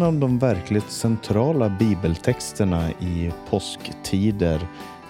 en av de verkligt centrala bibeltexterna i påsktider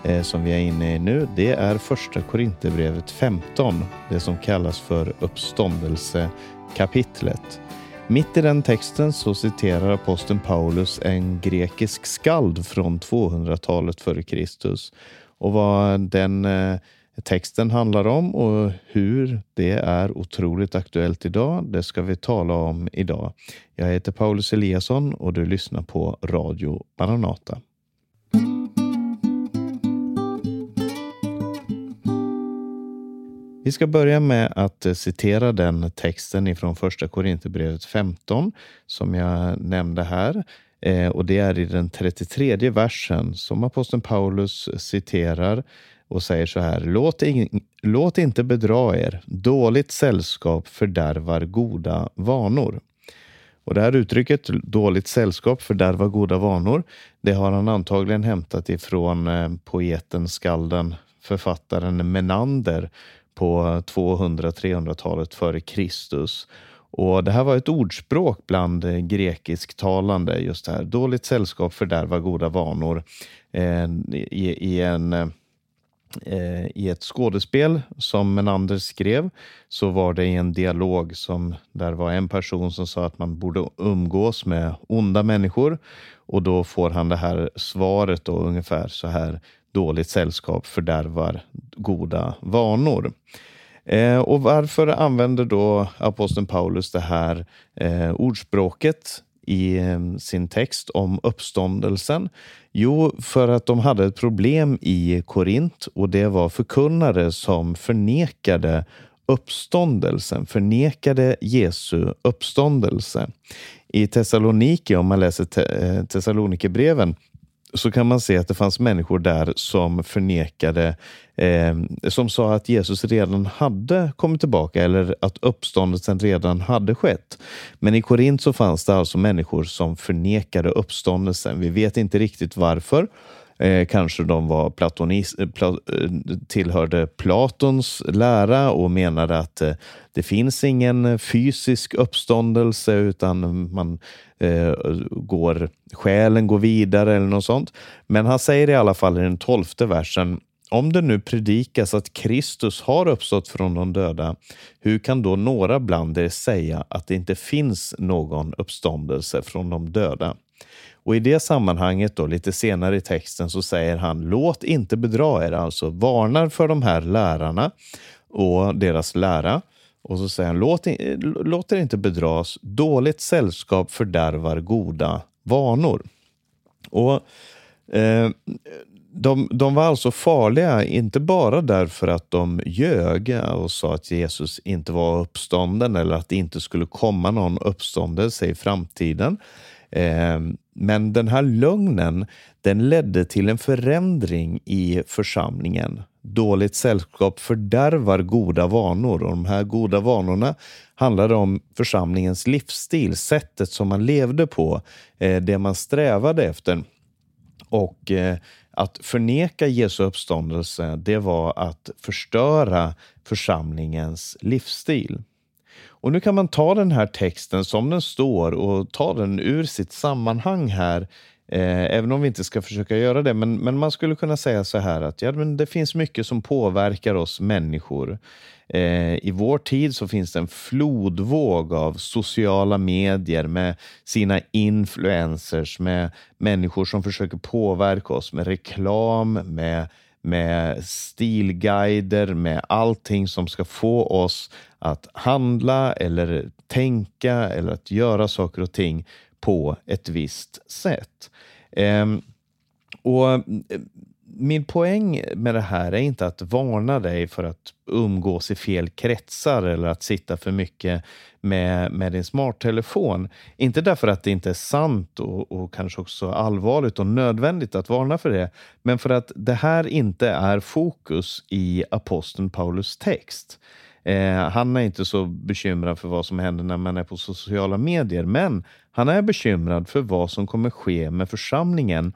eh, som vi är inne i nu, det är första Korinthierbrevet 15, det som kallas för uppståndelsekapitlet. Mitt i den texten så citerar aposteln Paulus en grekisk skald från 200-talet före Kristus. Och vad den eh, texten handlar om och hur det är otroligt aktuellt idag, det ska vi tala om idag. Jag heter Paulus Eliasson och du lyssnar på Radio Maranata. Vi ska börja med att citera den texten ifrån första Korinthierbrevet 15 som jag nämnde här. Eh, och det är i den 33 versen som aposteln Paulus citerar och säger så här. Låt, in, låt inte bedra er. Dåligt sällskap fördärvar goda vanor. Och det här uttrycket, dåligt sällskap fördärvar goda vanor, det har han antagligen hämtat ifrån eh, poeten, skalden, författaren Menander på 200-300-talet före Kristus. Och Det här var ett ordspråk bland eh, grekisktalande, just det här. Dåligt sällskap fördärvar goda vanor. Eh, i, i, en eh, Eh, i ett skådespel som Menander skrev så var det i en dialog som där var en person som sa att man borde umgås med onda människor och då får han det här svaret då ungefär så här dåligt sällskap fördärvar goda vanor. Eh, och varför använder då aposteln Paulus det här eh, ordspråket i eh, sin text om uppståndelsen? Jo, för att de hade ett problem i Korint och det var förkunnare som förnekade uppståndelsen, förnekade Jesu uppståndelse. I Thessaloniki, om man läser te eh, Thessalonikerbreven, så kan man se att det fanns människor där som förnekade, eh, som sa att Jesus redan hade kommit tillbaka eller att uppståndelsen redan hade skett. Men i Korint så fanns det alltså människor som förnekade uppståndelsen. Vi vet inte riktigt varför. Eh, kanske de var platonis, eh, pla, eh, tillhörde Platons lära och menade att eh, det finns ingen fysisk uppståndelse utan man eh, går, själen går vidare eller något sånt. Men han säger i alla fall i den tolfte versen om det nu predikas att Kristus har uppstått från de döda, hur kan då några bland er säga att det inte finns någon uppståndelse från de döda? Och i det sammanhanget, då, lite senare i texten, så säger han låt inte bedra er, alltså varnar för de här lärarna och deras lära. Och så säger han låt, låt er inte bedras, dåligt sällskap fördärvar goda vanor. Och eh, de, de var alltså farliga, inte bara därför att de ljög och sa att Jesus inte var uppstånden eller att det inte skulle komma någon uppståndelse i framtiden. Eh, men den här lögnen den ledde till en förändring i församlingen. Dåligt sällskap fördärvar goda vanor och de här goda vanorna handlade om församlingens livsstil, sättet som man levde på, eh, det man strävade efter. Och eh, att förneka Jesu uppståndelse, det var att förstöra församlingens livsstil. Och nu kan man ta den här texten som den står och ta den ur sitt sammanhang här. Eh, även om vi inte ska försöka göra det. Men, men man skulle kunna säga så här att ja, men det finns mycket som påverkar oss människor. Eh, I vår tid så finns det en flodvåg av sociala medier med sina influencers, med människor som försöker påverka oss med reklam, med med stilguider, med allting som ska få oss att handla eller tänka eller att göra saker och ting på ett visst sätt. Ehm, och eh, min poäng med det här är inte att varna dig för att umgås i fel kretsar eller att sitta för mycket med, med din smarttelefon. Inte därför att det inte är sant och, och kanske också allvarligt och nödvändigt att varna för det, men för att det här inte är fokus i aposteln Paulus text. Eh, han är inte så bekymrad för vad som händer när man är på sociala medier, men han är bekymrad för vad som kommer ske med församlingen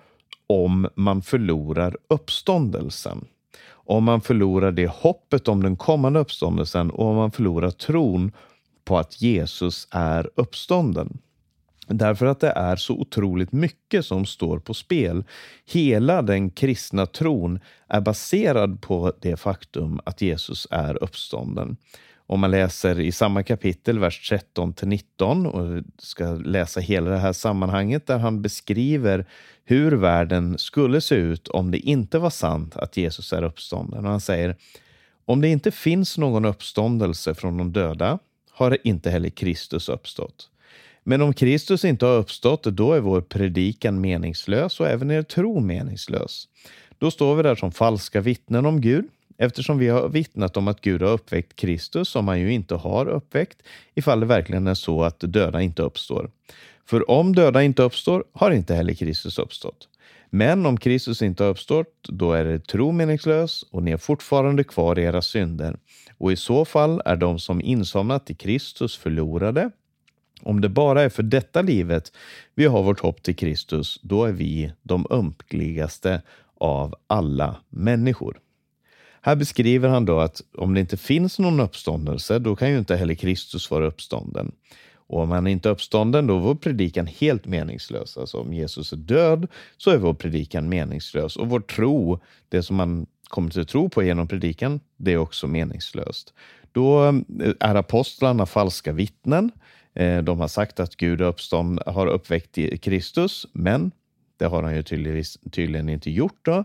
om man förlorar uppståndelsen. Om man förlorar det hoppet om den kommande uppståndelsen och om man förlorar tron på att Jesus är uppstånden. Därför att det är så otroligt mycket som står på spel. Hela den kristna tron är baserad på det faktum att Jesus är uppstånden. Om man läser i samma kapitel, vers 13 till 19 och ska läsa hela det här sammanhanget där han beskriver hur världen skulle se ut om det inte var sant att Jesus är uppstånden. Och han säger om det inte finns någon uppståndelse från de döda har inte heller Kristus uppstått. Men om Kristus inte har uppstått, då är vår predikan meningslös och även er tro meningslös. Då står vi där som falska vittnen om Gud, eftersom vi har vittnat om att Gud har uppväckt Kristus, som han ju inte har uppväckt, ifall det verkligen är så att döda inte uppstår. För om döda inte uppstår, har inte heller Kristus uppstått. Men om Kristus inte har uppstått, då är er tro meningslös och ni är fortfarande kvar i era synder. Och i så fall är de som insomnat i Kristus förlorade. Om det bara är för detta livet vi har vårt hopp till Kristus, då är vi de ömkligaste av alla människor. Här beskriver han då att om det inte finns någon uppståndelse, då kan ju inte heller Kristus vara uppstånden. Och om han inte är uppstånden, då är vår predikan helt meningslös. Alltså om Jesus är död så är vår predikan meningslös. Och vår tro, det som man kommer till tro på genom predikan, det är också meningslöst. Då eh, är apostlarna falska vittnen. Eh, de har sagt att Gud uppstånd, har uppväckt Kristus, men det har han ju tydligen, tydligen inte gjort. Då.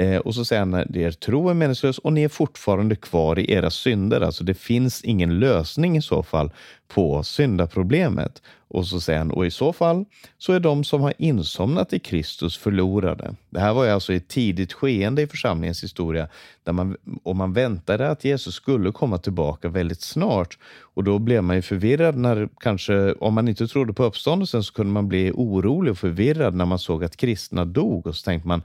Eh, och så säger han att er tro är meningslös och ni är fortfarande kvar i era synder. Alltså det finns ingen lösning i så fall på syndaproblemet. Och så säger han, och i så fall så är de som har insomnat i Kristus förlorade. Det här var ju alltså ett tidigt skeende i församlingens historia där man, och man väntade att Jesus skulle komma tillbaka väldigt snart. Och då blev man ju förvirrad när kanske, om man inte trodde på uppståndelsen så kunde man bli orolig och förvirrad när man såg att kristna dog och så tänkte man,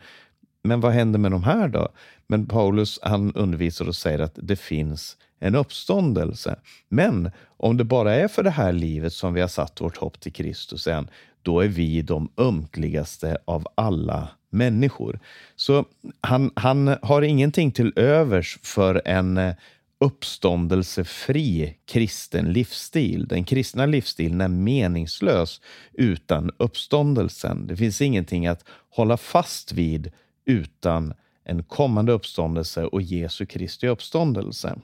men vad händer med de här då? Men Paulus han undervisar och säger att det finns en uppståndelse. Men om det bara är för det här livet som vi har satt vårt hopp till Kristus än, då är vi de ömkligaste av alla människor. Så han, han har ingenting till övers för en eh, uppståndelsefri kristen livsstil. Den kristna livsstilen är meningslös utan uppståndelsen. Det finns ingenting att hålla fast vid utan en kommande uppståndelse och Jesu Kristi uppståndelse.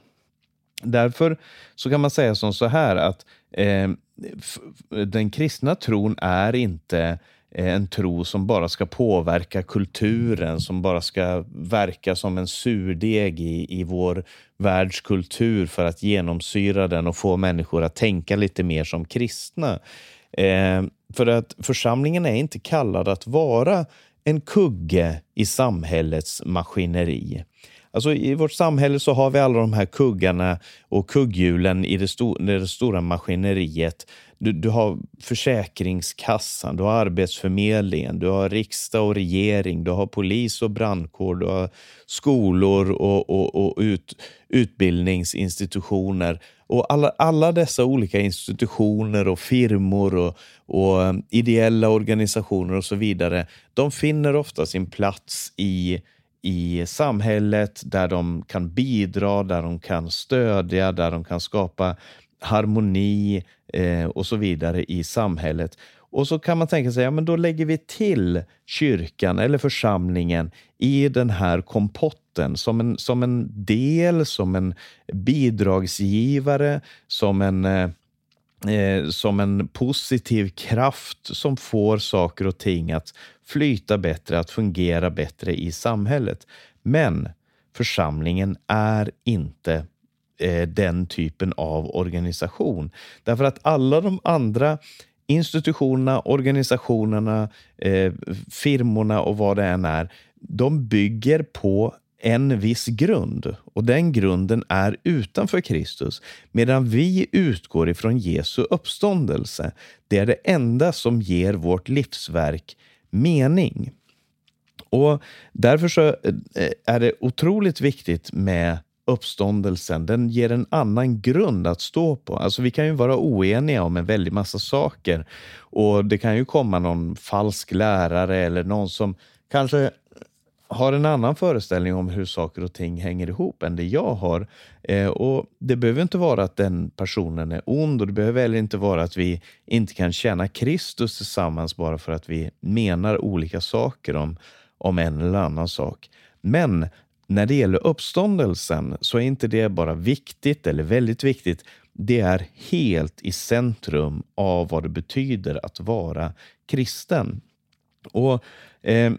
Därför så kan man säga som så här att eh, den kristna tron är inte eh, en tro som bara ska påverka kulturen, som bara ska verka som en surdeg i, i vår världskultur för att genomsyra den och få människor att tänka lite mer som kristna. Eh, för att församlingen är inte kallad att vara en kugge i samhällets maskineri. Alltså I vårt samhälle så har vi alla de här kuggarna och kugghjulen i det, sto det stora maskineriet. Du, du, har Försäkringskassan, du har Arbetsförmedlingen, du har riksdag och regering, du har polis och brandkår, du har skolor och, och, och ut, utbildningsinstitutioner. Och alla, alla dessa olika institutioner och firmor och, och eh, ideella organisationer och så vidare, de finner ofta sin plats i i samhället där de kan bidra, där de kan stödja, där de kan skapa harmoni eh, och så vidare i samhället. Och så kan man tänka sig, ja men då lägger vi till kyrkan eller församlingen i den här kompotten som en, som en del, som en bidragsgivare, som en eh, eh, som en positiv kraft som får saker och ting att flyta bättre, att fungera bättre i samhället. Men församlingen är inte eh, den typen av organisation. Därför att alla de andra institutionerna, organisationerna, eh, firmorna och vad det än är, de bygger på en viss grund och den grunden är utanför Kristus medan vi utgår ifrån Jesu uppståndelse. Det är det enda som ger vårt livsverk mening. Och Därför så eh, är det otroligt viktigt med uppståndelsen. Den ger en annan grund att stå på. Alltså vi kan ju vara oeniga om en väldig massa saker och det kan ju komma någon falsk lärare eller någon som kanske har en annan föreställning om hur saker och ting hänger ihop än det jag har. Eh, och Det behöver inte vara att den personen är ond och det behöver heller inte vara att vi inte kan känna Kristus tillsammans bara för att vi menar olika saker om, om en eller annan sak. Men när det gäller uppståndelsen så är inte det bara viktigt eller väldigt viktigt. Det är helt i centrum av vad det betyder att vara kristen. Och eh,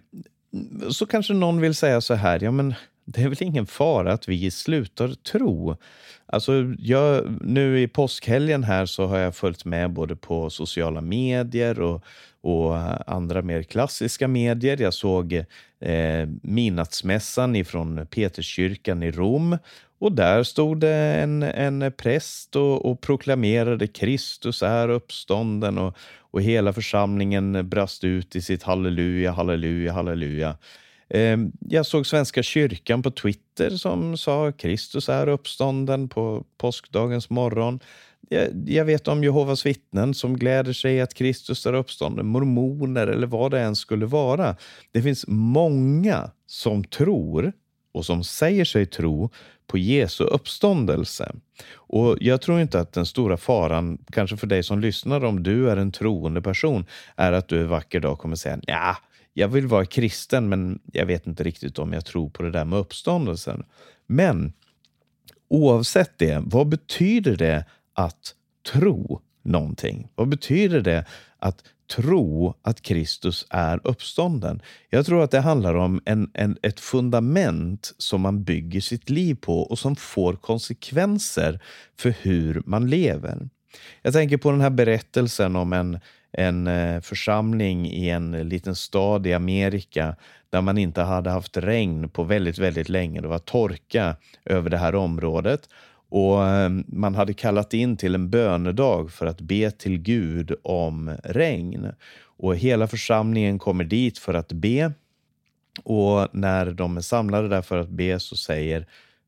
så kanske någon vill säga så här, ja men det är väl ingen fara att vi slutar tro. Alltså jag, nu i påskhelgen här så har jag följt med både på sociala medier och, och andra mer klassiska medier. Jag såg eh, midnattsmässan ifrån Peterskyrkan i Rom och där stod det en, en präst och, och proklamerade Kristus är uppstånden och, och hela församlingen brast ut i sitt halleluja, halleluja, halleluja. Ehm, jag såg Svenska kyrkan på Twitter som sa Kristus är uppstånden på påskdagens morgon. Jag vet om Jehovas vittnen som gläder sig att Kristus är uppstånden, mormoner eller vad det än skulle vara. Det finns många som tror och som säger sig tro på Jesu uppståndelse. Och Jag tror inte att den stora faran, kanske för dig som lyssnar, om du är en troende person, är att du en vacker dag kommer säga ja, jag vill vara kristen, men jag vet inte riktigt om jag tror på det där med uppståndelsen. Men oavsett det, vad betyder det att tro någonting? Vad betyder det att tro att Kristus är uppstånden. Jag tror att det handlar om en, en, ett fundament som man bygger sitt liv på och som får konsekvenser för hur man lever. Jag tänker på den här berättelsen om en, en eh, församling i en liten stad i Amerika där man inte hade haft regn på väldigt, väldigt länge. Det var torka över det här området och ehm, man hade kallat in till en bönedag för att be till Gud om regn. Och hela församlingen kommer dit för att be. Och när de är samlade där för att be så säger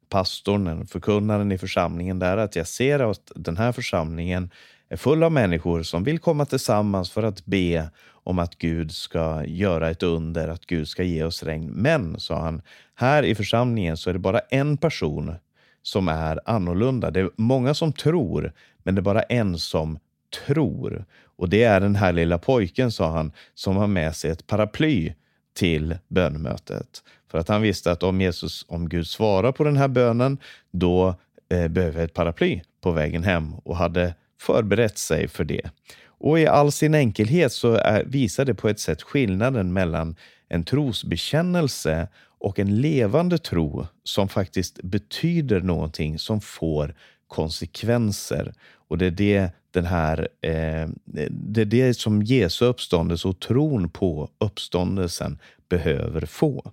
pastorn, förkunnaren i församlingen där att jag ser att den här församlingen är full av människor som vill komma tillsammans för att be om att Gud ska göra ett under, att Gud ska ge oss regn. Men, sa han, här i församlingen så är det bara en person som är annorlunda. Det är många som tror, men det är bara en som tror. Och det är den här lilla pojken, sa han, som har med sig ett paraply till bönemötet. För att han visste att om Jesus, om Gud svarar på den här bönen, då eh, behöver jag ett paraply på vägen hem och hade förberett sig för det. Och i all sin enkelhet så är, visar det på ett sätt skillnaden mellan en trosbekännelse och en levande tro som faktiskt betyder någonting som får konsekvenser. Och det är det den här, eh, det är det som Jesu uppståndelse och tron på uppståndelsen behöver få.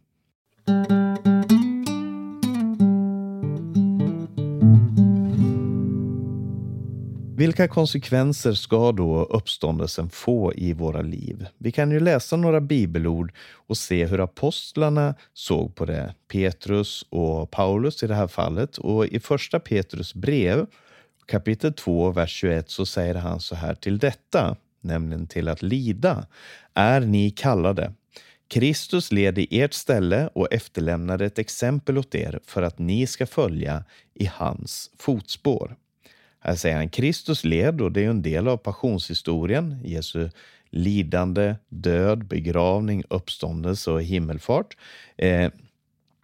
Vilka konsekvenser ska då uppståndelsen få i våra liv? Vi kan ju läsa några bibelord och se hur apostlarna såg på det. Petrus och Paulus i det här fallet. Och i första Petrus brev kapitel 2, vers 21 så säger han så här till detta, nämligen till att lida, är ni kallade. Kristus led i ert ställe och efterlämnade ett exempel åt er för att ni ska följa i hans fotspår. Här säger han Kristus led och det är en del av passionshistorien. Jesu lidande, död, begravning, uppståndelse och himmelfart. Eh,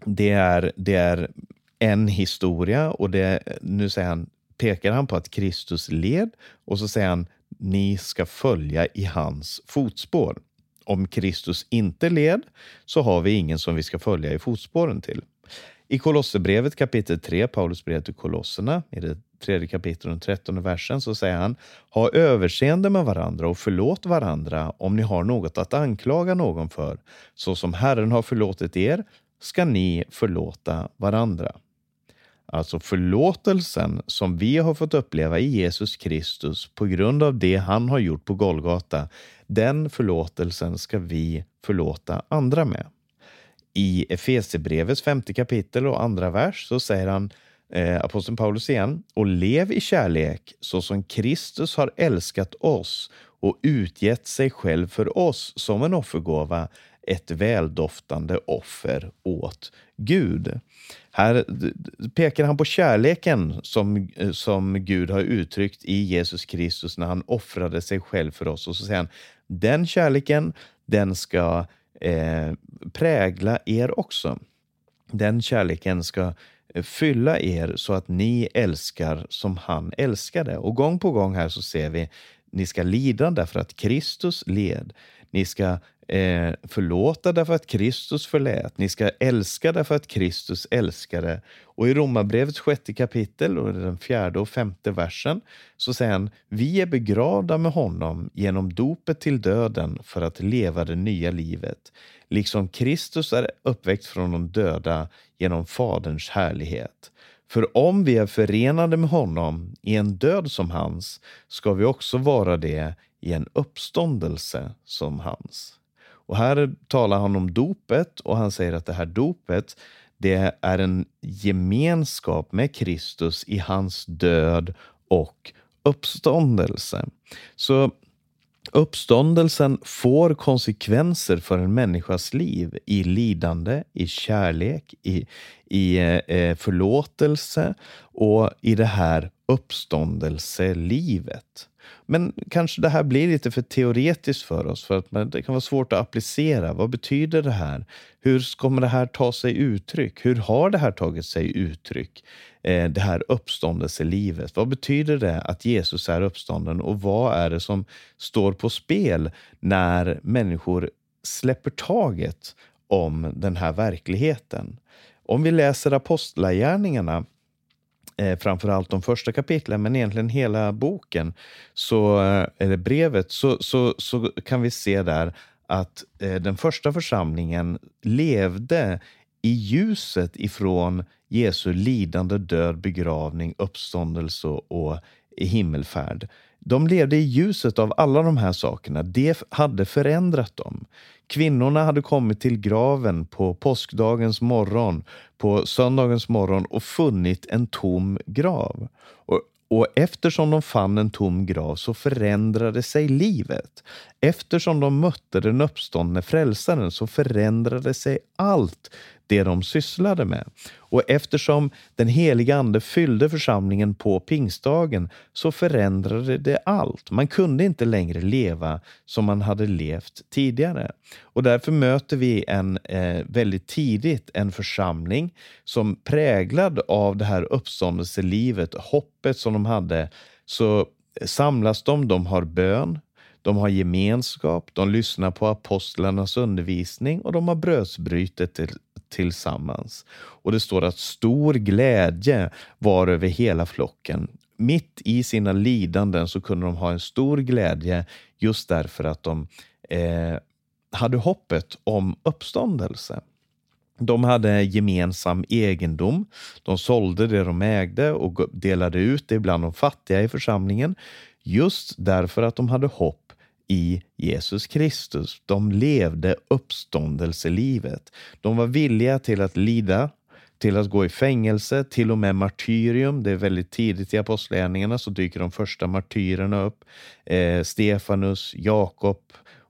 det, är, det är en historia och det, nu säger han, pekar han på att Kristus led och så säger han ni ska följa i hans fotspår. Om Kristus inte led så har vi ingen som vi ska följa i fotspåren till. I Kolosserbrevet kapitel 3, Paulus brev till Kolosserna, i det tredje kapitlet och den trettonde versen, så säger han Ha överseende med varandra och förlåt varandra om ni har något att anklaga någon för. Så som Herren har förlåtit er ska ni förlåta varandra. Alltså förlåtelsen som vi har fått uppleva i Jesus Kristus på grund av det han har gjort på Golgata, den förlåtelsen ska vi förlåta andra med. I Efesebrevets femte kapitel och andra vers så säger han eh, aposteln Paulus igen, och lev i kärlek så som Kristus har älskat oss och utgett sig själv för oss som en offergåva, ett väldoftande offer åt Gud. Här pekar han på kärleken som, eh, som Gud har uttryckt i Jesus Kristus när han offrade sig själv för oss. Och så säger han, den kärleken, den ska eh, prägla er också. Den kärleken ska fylla er så att ni älskar som han älskade. Och gång på gång här så ser vi ni ska lida därför att Kristus led. Ni ska eh, förlåta därför att Kristus förlät. Ni ska älska därför att Kristus älskade. Och i Romarbrevets sjätte kapitel, och den fjärde och femte versen, så säger han, vi är begravda med honom genom dopet till döden för att leva det nya livet. Liksom Kristus är uppväckt från de döda genom Faderns härlighet. För om vi är förenade med honom i en död som hans, ska vi också vara det i en uppståndelse som hans. Och här talar han om dopet och han säger att det här dopet det är en gemenskap med Kristus i hans död och uppståndelse. Så uppståndelsen får konsekvenser för en människas liv i lidande, i kärlek, i, i eh, förlåtelse och i det här uppståndelselivet. Men kanske det här blir lite för teoretiskt för oss, för att det kan vara svårt att applicera. Vad betyder det här? Hur kommer det här ta sig uttryck? Hur har det här tagit sig uttryck? Eh, det här uppståndelselivet. Vad betyder det att Jesus är uppstånden och vad är det som står på spel när människor släpper taget om den här verkligheten? Om vi läser Apostlagärningarna eh, framförallt de första kapitlen, men egentligen hela boken, så, eh, eller brevet, så, så, så kan vi se där att eh, den första församlingen levde i ljuset ifrån Jesu lidande, död, begravning, uppståndelse och himmelfärd. De levde i ljuset av alla de här sakerna. Det hade förändrat dem. Kvinnorna hade kommit till graven på påskdagens morgon, på söndagens morgon och funnit en tom grav. Och, och eftersom de fann en tom grav så förändrade sig livet. Eftersom de mötte den uppståndne frälsaren så förändrade sig allt det de sysslade med. Och eftersom den heliga Ande fyllde församlingen på pingstdagen så förändrade det allt. Man kunde inte längre leva som man hade levt tidigare. Och därför möter vi en, eh, väldigt tidigt en församling som präglad av det här uppståndelselivet, hoppet som de hade, så samlas de, de har bön, de har gemenskap, de lyssnar på apostlarnas undervisning och de har brödsbrytet till, tillsammans. Och det står att stor glädje var över hela flocken. Mitt i sina lidanden så kunde de ha en stor glädje just därför att de eh, hade hoppet om uppståndelse. De hade gemensam egendom. De sålde det de ägde och delade ut det bland de fattiga i församlingen just därför att de hade hopp i Jesus Kristus. De levde uppståndelselivet. De var villiga till att lida, till att gå i fängelse, till och med martyrium. Det är väldigt tidigt i apostlagärningarna så dyker de första martyrerna upp. Eh, Stefanus, Jakob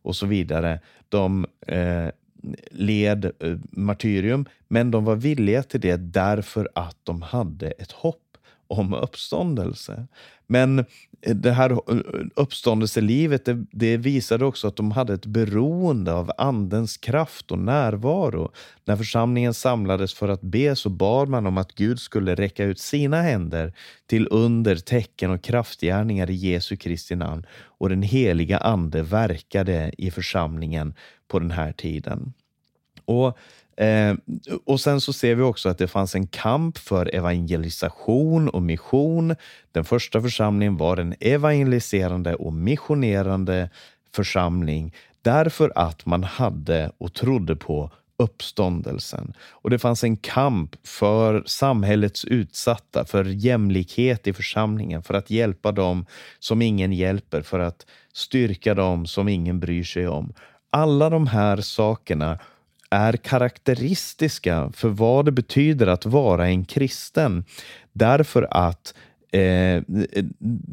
och så vidare. De eh, led eh, martyrium, men de var villiga till det därför att de hade ett hopp om uppståndelse. Men eh, det här eh, uppståndelselivet, det, det visade också att de hade ett beroende av Andens kraft och närvaro. När församlingen samlades för att be så bad man om att Gud skulle räcka ut sina händer till under, tecken och kraftgärningar i Jesu Kristi namn. Och den heliga Ande verkade i församlingen på den här tiden. Och Eh, och sen så ser vi också att det fanns en kamp för evangelisation och mission. Den första församlingen var en evangeliserande och missionerande församling därför att man hade och trodde på uppståndelsen. Och det fanns en kamp för samhällets utsatta, för jämlikhet i församlingen, för att hjälpa dem som ingen hjälper, för att styrka dem som ingen bryr sig om. Alla de här sakerna är karaktäristiska för vad det betyder att vara en kristen. Därför att eh,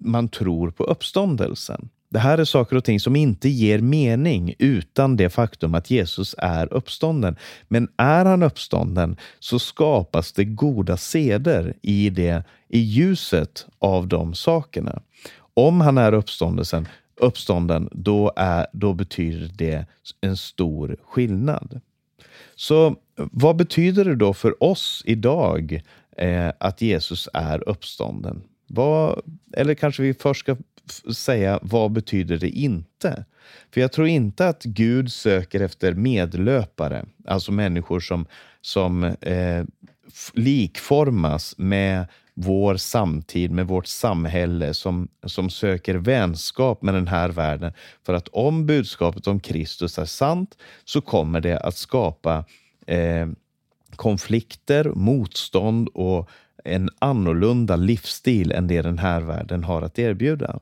man tror på uppståndelsen. Det här är saker och ting som inte ger mening utan det faktum att Jesus är uppstånden. Men är han uppstånden så skapas det goda seder i, det, i ljuset av de sakerna. Om han är uppståndelsen, uppstånden, då, är, då betyder det en stor skillnad. Så eh, vad betyder det då för oss idag eh, att Jesus är uppstånden? Vad, eller kanske vi först ska säga vad betyder det inte? För jag tror inte att Gud söker efter medlöpare, alltså människor som, som eh, likformas med vår samtid, med vårt samhälle som, som söker vänskap med den här världen. För att om budskapet om Kristus är sant så kommer det att skapa eh, konflikter, motstånd och en annorlunda livsstil än det den här världen har att erbjuda.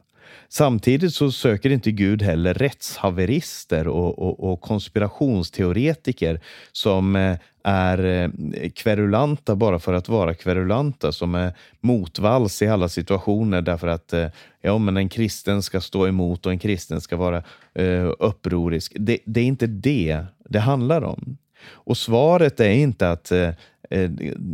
Samtidigt så söker inte Gud heller rättshaverister och, och, och konspirationsteoretiker som eh, är eh, kverulanta bara för att vara kverulanta, som är motvalls i alla situationer därför att ja, men en kristen ska stå emot och en kristen ska vara uh, upprorisk. Det, det är inte det det handlar om. Och svaret är inte att eh,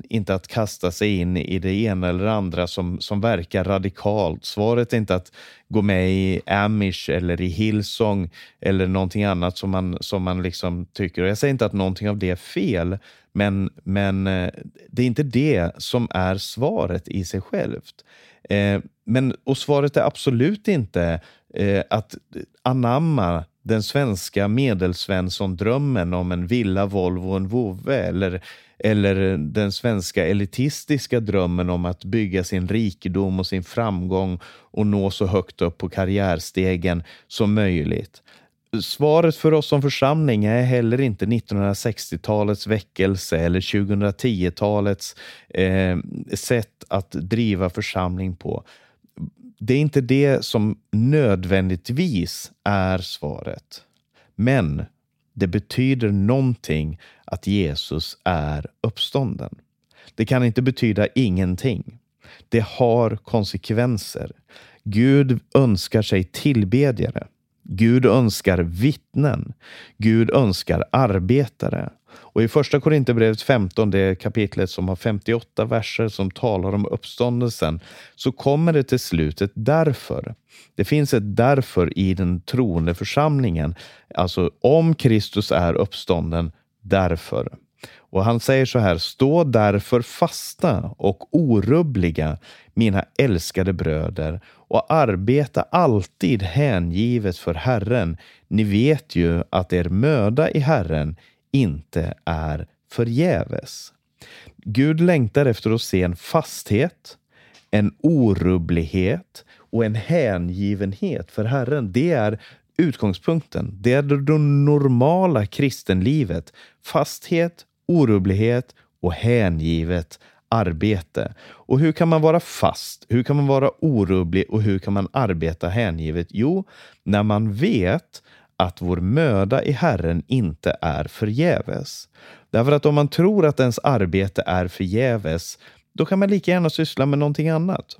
inte att kasta sig in i det ena eller andra som, som verkar radikalt. Svaret är inte att gå med i Amish eller i Hillsong eller någonting annat som man, som man liksom tycker. Och jag säger inte att någonting av det är fel, men, men eh, det är inte det som är svaret i sig självt. Eh, men, och svaret är absolut inte eh, att anamma den svenska medelsvensson-drömmen om en villa, Volvo och en vovve eller eller den svenska elitistiska drömmen om att bygga sin rikedom och sin framgång och nå så högt upp på karriärstegen som möjligt. Svaret för oss som församling är heller inte 1960-talets väckelse eller 2010-talets eh, sätt att driva församling på. Det är inte det som nödvändigtvis är svaret. Men det betyder någonting att Jesus är uppstånden. Det kan inte betyda ingenting. Det har konsekvenser. Gud önskar sig tillbedjare. Gud önskar vittnen. Gud önskar arbetare. Och i första Korinthierbrevet 15, det kapitlet som har 58 verser som talar om uppståndelsen, så kommer det till slutet därför. Det finns ett därför i den troende församlingen. Alltså om Kristus är uppstånden, därför. Och han säger så här, stå därför fasta och orubbliga, mina älskade bröder, och arbeta alltid hängivet för Herren. Ni vet ju att er möda i Herren inte är förgäves. Gud längtar efter att se en fasthet, en orubblighet och en hängivenhet för Herren. Det är utgångspunkten. Det är det normala kristenlivet. Fasthet, orubblighet och hängivet arbete. Och hur kan man vara fast? Hur kan man vara orubblig och hur kan man arbeta hängivet? Jo, när man vet att vår möda i Herren inte är förgäves. Därför att om man tror att ens arbete är förgäves, då kan man lika gärna syssla med någonting annat.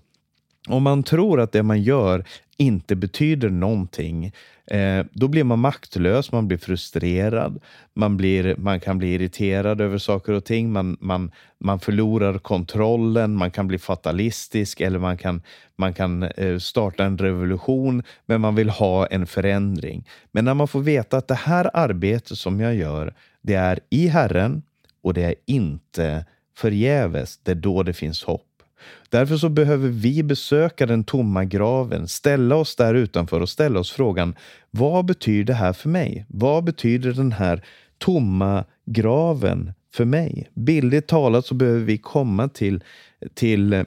Om man tror att det man gör inte betyder någonting, eh, då blir man maktlös, man blir frustrerad, man, blir, man kan bli irriterad över saker och ting, man, man, man förlorar kontrollen, man kan bli fatalistisk eller man kan, man kan eh, starta en revolution, men man vill ha en förändring. Men när man får veta att det här arbetet som jag gör, det är i Herren och det är inte förgäves, det är då det finns hopp. Därför så behöver vi besöka den tomma graven, ställa oss där utanför och ställa oss frågan vad betyder det här för mig? Vad betyder den här tomma graven för mig? Bildligt talat så behöver vi komma till, till eh,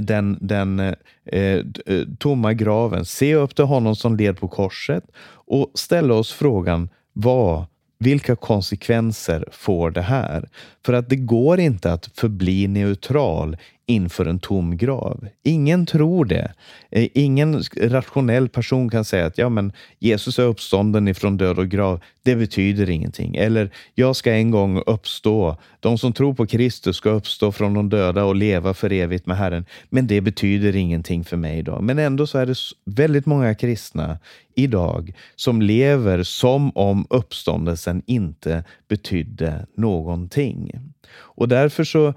den, den eh, eh, eh, tomma graven, se upp till honom som led på korset och ställa oss frågan vad vilka konsekvenser får det här? För att det går inte att förbli neutral inför en tom grav. Ingen tror det. Eh, ingen rationell person kan säga att ja, men Jesus är uppstånden ifrån död och grav. Det betyder ingenting. Eller jag ska en gång uppstå. De som tror på Kristus ska uppstå från de döda och leva för evigt med Herren. Men det betyder ingenting för mig idag. Men ändå så är det väldigt många kristna idag som lever som om uppståndelsen inte betydde någonting. Och därför så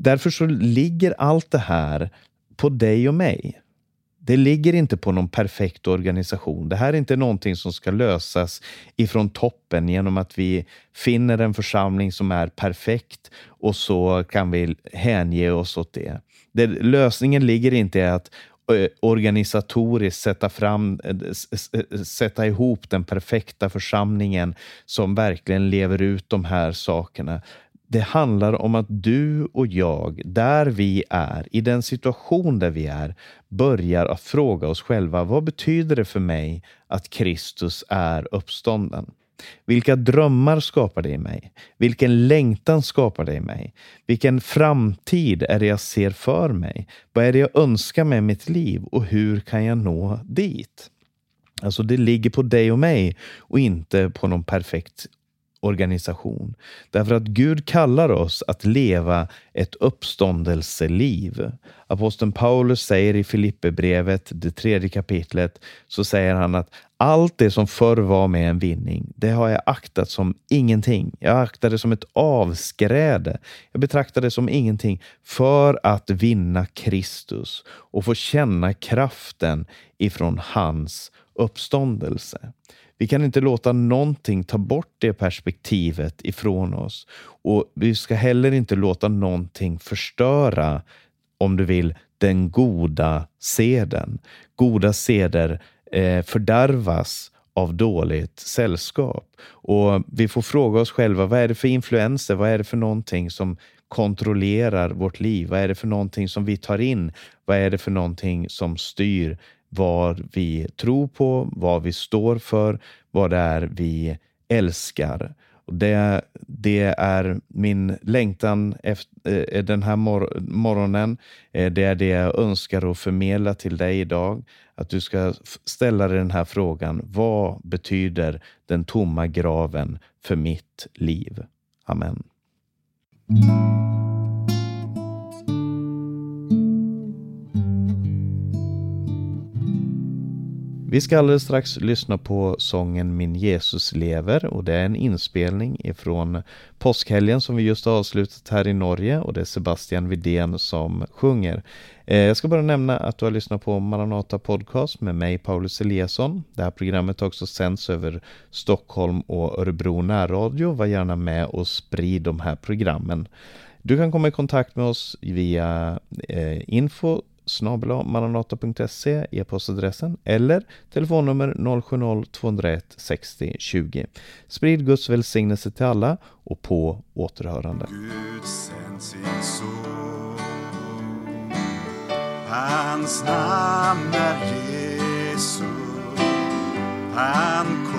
Därför så ligger allt det här på dig och mig. Det ligger inte på någon perfekt organisation. Det här är inte någonting som ska lösas ifrån toppen genom att vi finner en församling som är perfekt och så kan vi hänge oss åt det. det lösningen ligger inte i att eh, organisatoriskt sätta fram, eh, sätta ihop den perfekta församlingen som verkligen lever ut de här sakerna. Det handlar om att du och jag, där vi är, i den situation där vi är, börjar att fråga oss själva, vad betyder det för mig att Kristus är uppstånden? Vilka drömmar skapar det i mig? Vilken längtan skapar det i mig? Vilken framtid är det jag ser för mig? Vad är det jag önskar med mitt liv och hur kan jag nå dit? Alltså det ligger på dig och mig och inte på någon perfekt organisation. Därför att Gud kallar oss att leva ett uppståndelseliv. Aposteln Paulus säger i Filipperbrevet, det tredje kapitlet, så säger han att allt det som förr var med en vinning, det har jag aktat som ingenting. Jag aktar det som ett avskräde. Jag betraktar det som ingenting för att vinna Kristus och få känna kraften ifrån hans uppståndelse. Vi kan inte låta någonting ta bort det perspektivet ifrån oss. Och vi ska heller inte låta någonting förstöra, om du vill, den goda seden. Goda seder eh, fördärvas av dåligt sällskap. Och vi får fråga oss själva, vad är det för influenser? Vad är det för någonting som kontrollerar vårt liv? Vad är det för någonting som vi tar in? Vad är det för någonting som styr vad vi tror på, vad vi står för, vad det är vi älskar. Det, det är min längtan efter, eh, den här mor morgonen. Eh, det är det jag önskar att förmedla till dig idag. Att du ska ställa dig den här frågan. Vad betyder den tomma graven för mitt liv? Amen. Vi ska alldeles strax lyssna på sången Min Jesus lever och det är en inspelning ifrån påskhelgen som vi just har avslutat här i Norge och det är Sebastian Vidén som sjunger. Eh, jag ska bara nämna att du har lyssnat på Maranata Podcast med mig Paulus Eliasson. Det här programmet har också sänds över Stockholm och Örebro närradio. Var gärna med och sprid de här programmen. Du kan komma i kontakt med oss via eh, info maranata.se e-postadressen eller telefonnummer 070-201 60 20. Sprid Guds välsignelse till alla och på återhörande. Gud sänd sin son. Hans namn är Jesus. Han kom